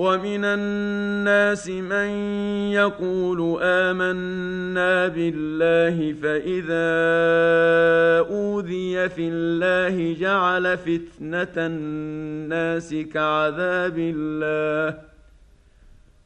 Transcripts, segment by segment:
ومن الناس من يقول آمنا بالله فإذا أوذي في الله جعل فتنة الناس كعذاب الله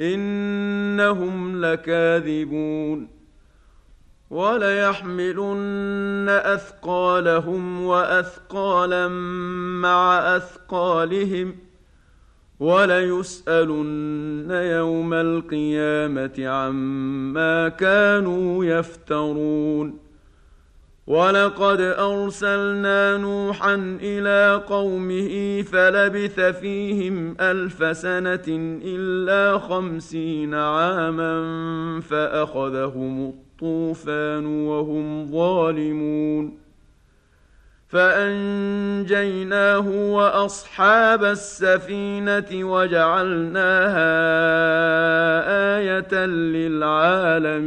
إنهم لكاذبون وليحملن أثقالهم وأثقالا مع أثقالهم وليسألن يوم القيامة عما كانوا يفترون ولقد أرسلنا نوحا إلى قومه فلبث فيهم ألف سنة إلا خمسين عاما فأخذهم الطوفان وهم ظالمون فأنجيناه وأصحاب السفينة وجعلناها آية للعالمين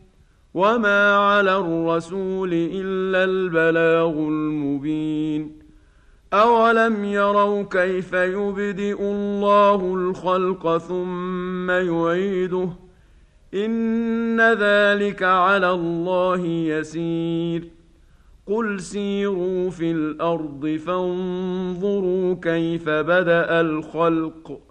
وما على الرسول الا البلاغ المبين اولم يروا كيف يبدئ الله الخلق ثم يعيده ان ذلك على الله يسير قل سيروا في الأرض فانظروا كيف بدا الخلق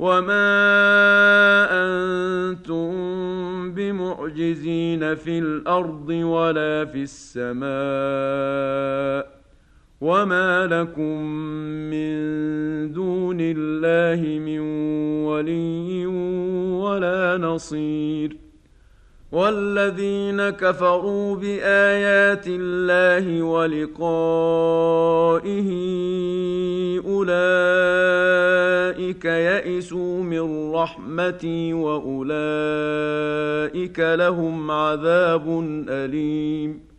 وما أنتم بمعجزين في الأرض ولا في السماء وما لكم من دون الله من ولي ولا نصير والذين كفروا بايات الله ولقائه اولئك يئسوا من رحمتي وأولئك لهم عذاب أليم.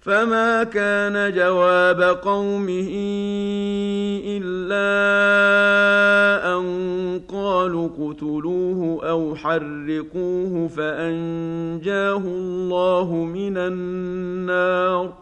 فما كان جواب قومه إلا أن قالوا اقتلوه أو حرقوه فأنجاه الله من النار.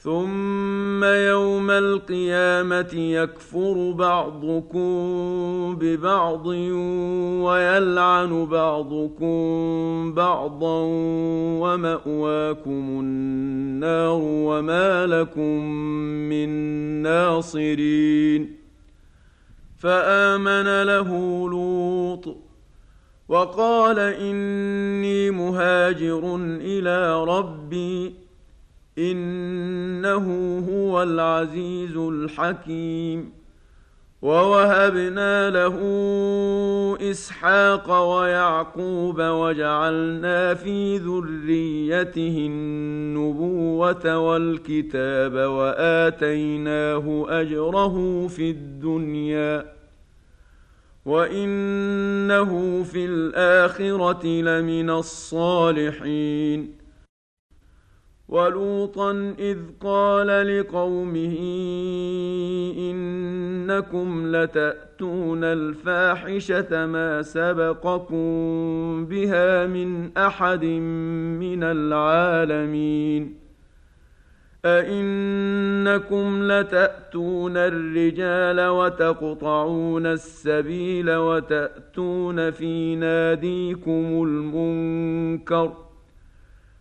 ثم يوم القيامه يكفر بعضكم ببعض ويلعن بعضكم بعضا وماواكم النار وما لكم من ناصرين فامن له لوط وقال اني مهاجر إلى ربي إنه هو العزيز الحكيم. ووهبنا له إسحاق ويعقوب وجعلنا في ذريته النبوة والكتاب وآتيناه أجره في الدنيا. وإنه في الآخرة لمن الصالحين. ولوطا إذ قال لقومه إنكم لتأتون الفاحشة ما سبقكم بها من أحد من العالمين. أئنكم لتأتون الرجال وتقطعون السبيل وتأتون في ناديكم المنكر ۖ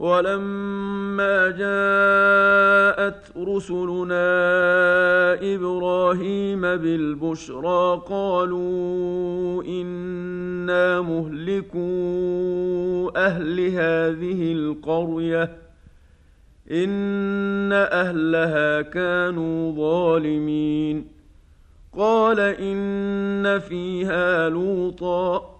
ولما جاءت رسلنا إبراهيم بالبشرى قالوا إنا مهلكو أهل هذه القرية إن أهلها كانوا ظالمين. قال إن فيها لوطا.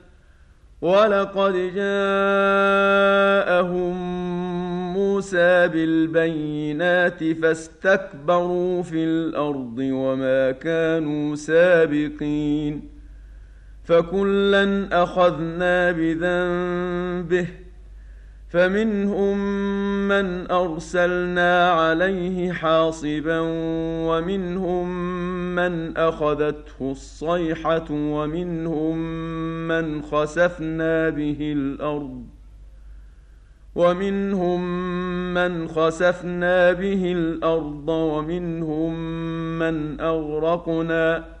ولقد جاءهم موسى بالبينات فاستكبروا في الأرض وما كانوا سابقين فكلا اخذنا بذنبه فمنهم من أرسلنا عليه حاصبا ومنهم من أخذته الصيحة ومنهم من خسفنا به الأرض ومنهم من خسفنا به الأرض ومنهم من أغرقنا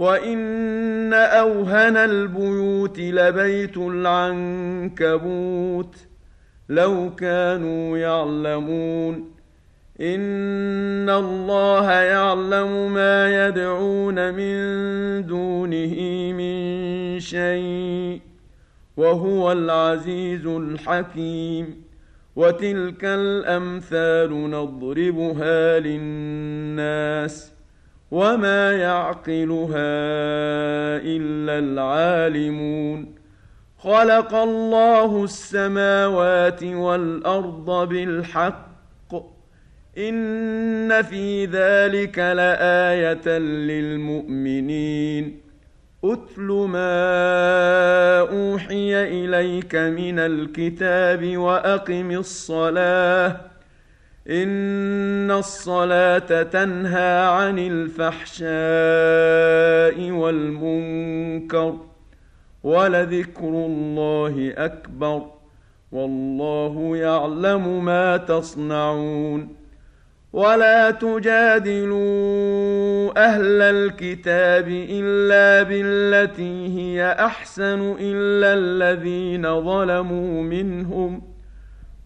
وان اوهن البيوت لبيت العنكبوت لو كانوا يعلمون ان الله يعلم ما يدعون من دونه من شيء وهو العزيز الحكيم وتلك الامثال نضربها للناس وما يعقلها الا العالمون خلق الله السماوات والارض بالحق ان في ذلك لايه للمؤمنين اتل ما اوحي اليك من الكتاب واقم الصلاه ان الصلاه تنهى عن الفحشاء والمنكر ولذكر الله اكبر والله يعلم ما تصنعون ولا تجادلوا أهل الكتاب الا بالتي هي احسن الا الذين ظلموا منهم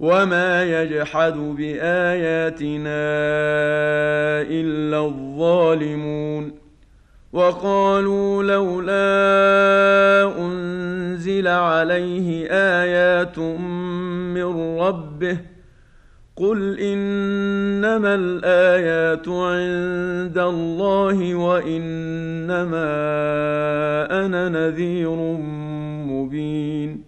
وما يجحد باياتنا الا الظالمون وقالوا لولا انزل عليه ايات من ربه قل انما الايات عند الله وانما أنا نذير مبين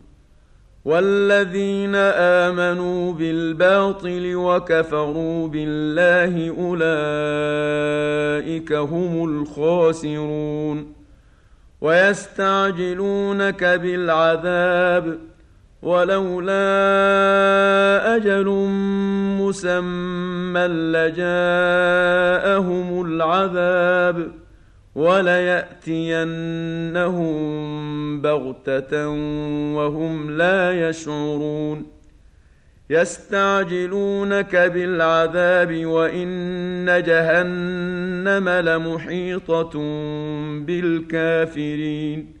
والذين آمنوا بالباطل وكفروا بالله أولئك هم الخاسرون ويستعجلونك بالعذاب ولولا أجل مسمى لجاءهم العذاب وليأتينهم بغتة وهم لا يشعرون. يستعجلونك بالعذاب وإن جهنم لمحيطة بالكافرين.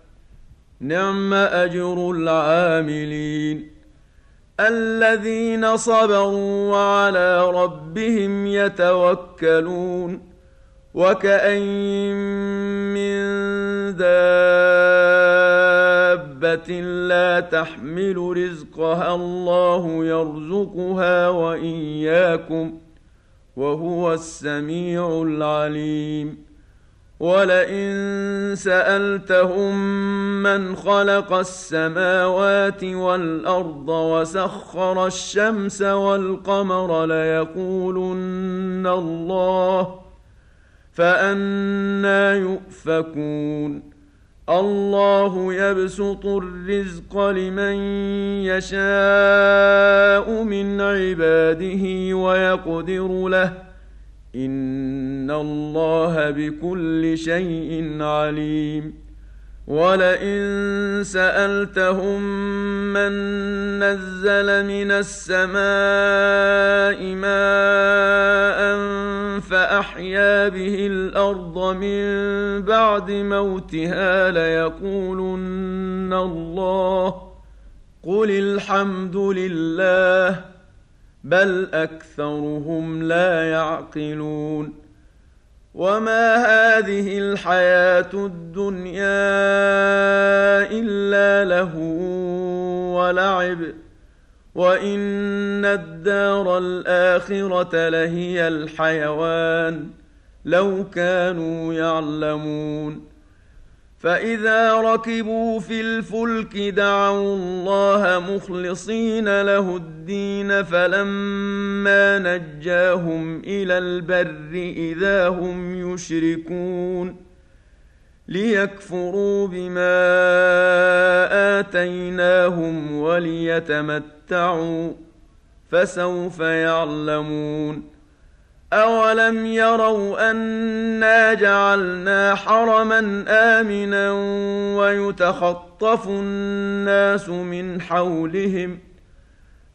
نعم أجر العاملين الذين صبروا وعلى ربهم يتوكلون وكأين من دابة لا تحمل رزقها الله يرزقها وإياكم وهو السميع العليم ولئن سألتهم من خلق السماوات والأرض وسخر الشمس والقمر ليقولن الله فأنا يؤفكون. الله يبسط الرزق لمن يشاء من عباده ويقدر له ان الله بكل شيء عليم ولئن سالتهم من نزل من السماء ماء فاحيا به الأرض من بعد موتها ليقولن الله قل الحمد لله بل أكثرهم لا يعقلون. وما هذه الحياة الدنيا إلا له ولعب. وإن الدار الآخرة لهي الحيوان. لو كانوا يعلمون. فاذا ركبوا في الفلك دعوا الله مخلصين له الدين فلما نجاهم إلى البر اذا هم يشركون ليكفروا بما اتيناهم وليتمتعوا فسوف يعلمون اولم يروا انا جعلنا حرما امنا ويتخطف الناس من حولهم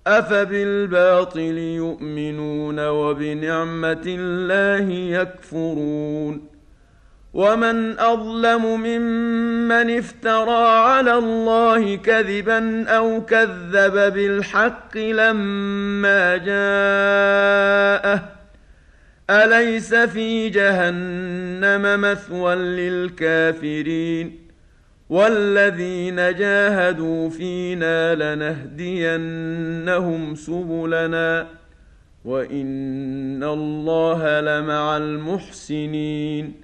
افبالباطل يؤمنون وبنعمه الله يكفرون ومن اظلم ممن افترى على الله كذبا أو كذب بالحق لما جاءه أليس في جهنم مثوى للكافرين والذين جاهدوا فينا لنهدينهم سبلنا وإن الله لمع المحسنين